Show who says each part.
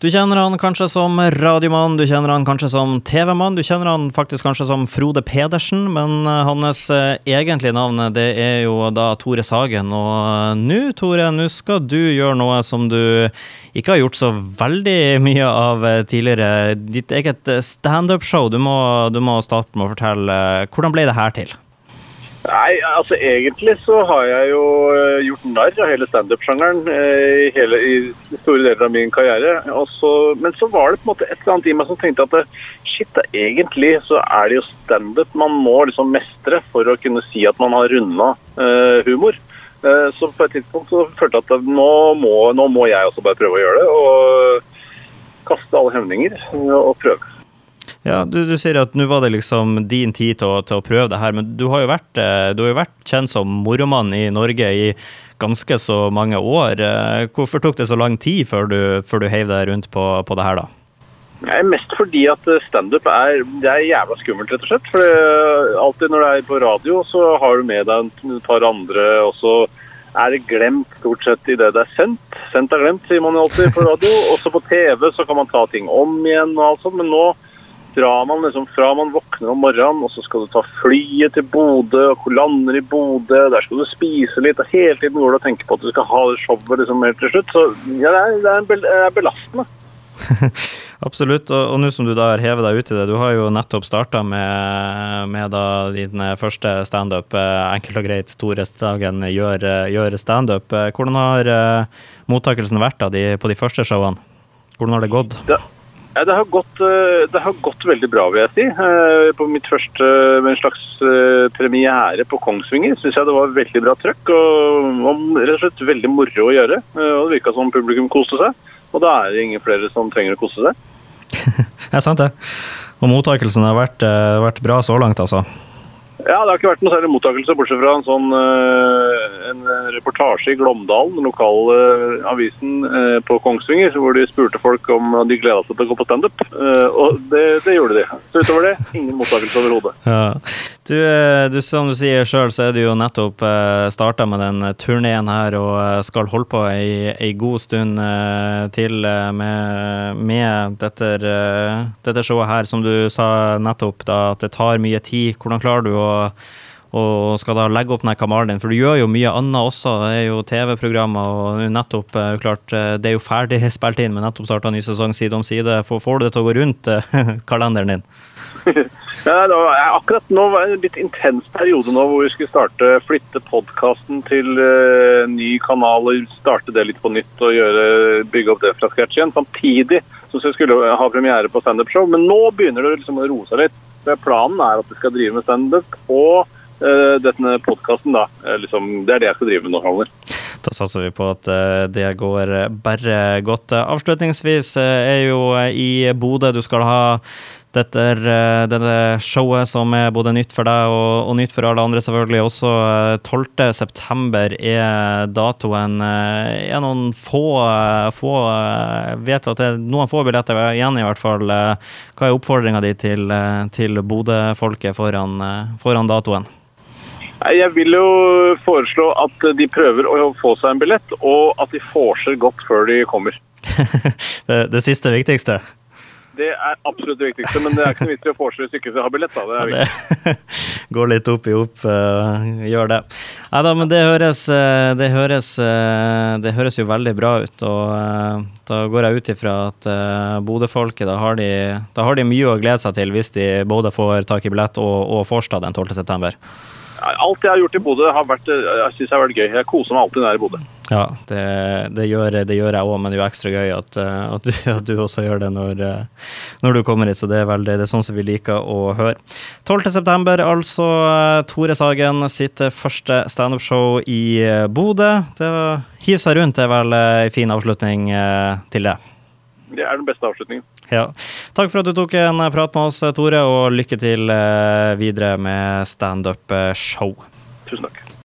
Speaker 1: Du kjenner han kanskje som radiomann, du kjenner han kanskje som TV-mann, du kjenner han faktisk kanskje som Frode Pedersen, men eh, hans eh, egentlige navn det er jo da Tore Sagen. Og eh, nå, Tore, nå skal du gjøre noe som du ikke har gjort så veldig mye av tidligere. Ditt eget standup-show. Du, du, må starte med å fortelle hvordan ble det her til?
Speaker 2: Nei, altså egentlig så har jeg jo eh, gjort narr av hele standup-sjangeren eh, i, i store deler av min karriere. Så, men så var det på en måte et eller annet i meg som tenkte at eh, shit, egentlig så er det jo standup man må liksom mestre for å kunne si at man har runda uh, humor. Så på et tidspunkt så følte jeg at nå må, nå må jeg også bare prøve å gjøre det. Og kaste alle hemninger og prøve.
Speaker 1: Ja, du, du sier at nå var det liksom din tid til å, til å, prøve det her, men du har jo vært, du har jo vært kjent som moromann i Norge i ganske så mange år. Eh, hvorfor tok det så lang tid før du, før du heiv deg rundt på, på det her, da?
Speaker 2: Nei, mest fordi at standup er, er jævla skummelt, rett og slett. For alltid når det er på radio, så har du med deg et par andre, og så er det glemt stort sett det det er sendt. Sendt er glemt, sier man jo alltid på radio. Også på TV så kan man ta ting om igjen og alt sånt, men nå drar man liksom fra man våkner om morgenen, og så skal du ta flyet til Bodø, og lander i Bodø, der skal du spise litt, og hele tiden går du og tenker på at du skal ha showet liksom helt til slutt. Så ja, det er, det er, bel er belastende.
Speaker 1: Absolutt, og, nå som du da har hevet deg ut i det, du har jo nettopp starta med, med, da din første standup, eh, enkelt og greit, Tore Stagen gjør, gjør standup. Hvordan har mottakelsen vært da, de, på de første showene? Hvordan har det gått?
Speaker 2: Det ja, det, har gått, eh, det har gått veldig bra, vil jeg si. Eh, på mitt første med en slags eh, premiere på Kongsvinger syns jeg det var veldig bra trøkk. Og rett og slett veldig moro å gjøre. Og Det virka som publikum koste seg. Og da er det ingen flere som trenger å kose seg.
Speaker 1: det er sant, det. Og mottakelsen har vært, vært bra så langt, altså?
Speaker 2: Ja, det har ikke vært noe særlig mottakelse, bortsett fra en sånn uh, en reportasje i Glåmdalen, den lokale uh, avisen uh, på Kongsvinger, hvor de spurte folk om de gleda seg til å gå på standup. og det, det, gjorde de. Så utover det, ingen mottakelse overhodet.
Speaker 1: Ja. Du, du, som du sier sjøl, så er du jo nettopp eh, starta med den turneen her og skal holde på ei, ei god stund til med, med dette, dette showet her, som du sa nettopp, da, at det tar mye tid. Hvordan klarer du å og skal da legge opp den kanalen din. For du gjør jo mye annet også. Det er jo TV-programmer, og nettopp eh, klart, eh, det er jo ferdig spilt inn, men nettopp starta ny sesong side om side. Får, du det til å gå rundt eh, kalenderen din?
Speaker 2: akkurat nå var det en litt intens periode nå hvor vi skulle starte, flytte podkasten til uh, ny kanal og starte det litt på nytt og gjøre, bygge opp det fra scratch igjen. Samtidig som vi skulle ha premiere på standup-show. Men nå begynner det liksom å roe seg litt. Planen er at vi skal drive med standup og denne podkasten, da. Eh, liksom, det er det jeg skal drive med nå framover.
Speaker 1: Da satser vi på at uh, det går bare godt. Avslutningsvis er jo i Bodø du skal ha dette, dette showet som er både nytt for deg og, og, nytt for alle andre, selvfølgelig. Også 12.9 er datoen. Er noen få, få Vet at det er noen få billetter igjen, i hvert fall. Hva er oppfordringa di til, til Bodø-folket foran, foran datoen?
Speaker 2: Jeg vil jo foreslå at de prøver å få seg en billett, og at de vorser godt før de kommer.
Speaker 1: det, det siste viktigste?
Speaker 2: Det er absolutt det viktigste, men det er ikke noe vits i å foreslå hvis ikke har billett. da. Det er.
Speaker 1: Går litt opp i opp, uh, gjør det. Nei da, men det høres, eh, det høres, uh, det høres jo veldig bra ut. Og uh, da går jeg ut ifra at uh, Bodø-folket, da, har de, da har de mye å glede seg til hvis de både får tak i billett og, og Forstad den 12.9.
Speaker 2: Alt jeg har gjort i Bodø, har vært, jeg synes har vært gøy. Jeg koser meg alltid når jeg er i Bodø.
Speaker 1: Ja, det, det, gjør, det gjør, jeg òg, men det er jo ekstra gøy at, at, du, at, du, også gjør det når, når, du kommer hit. Så det er, veldig, det er sånn som vi liker å høre. 12.9, altså. Tore Sagen sitt første standup-show i Bodø. Hiv seg rundt det er vel en fin avslutning eh, til det.
Speaker 2: Det er den beste avslutningen.
Speaker 1: Ja. Takk for at du tok en prat med oss, Tore, og lykke til eh, videre med standup-show.
Speaker 2: Tusen takk.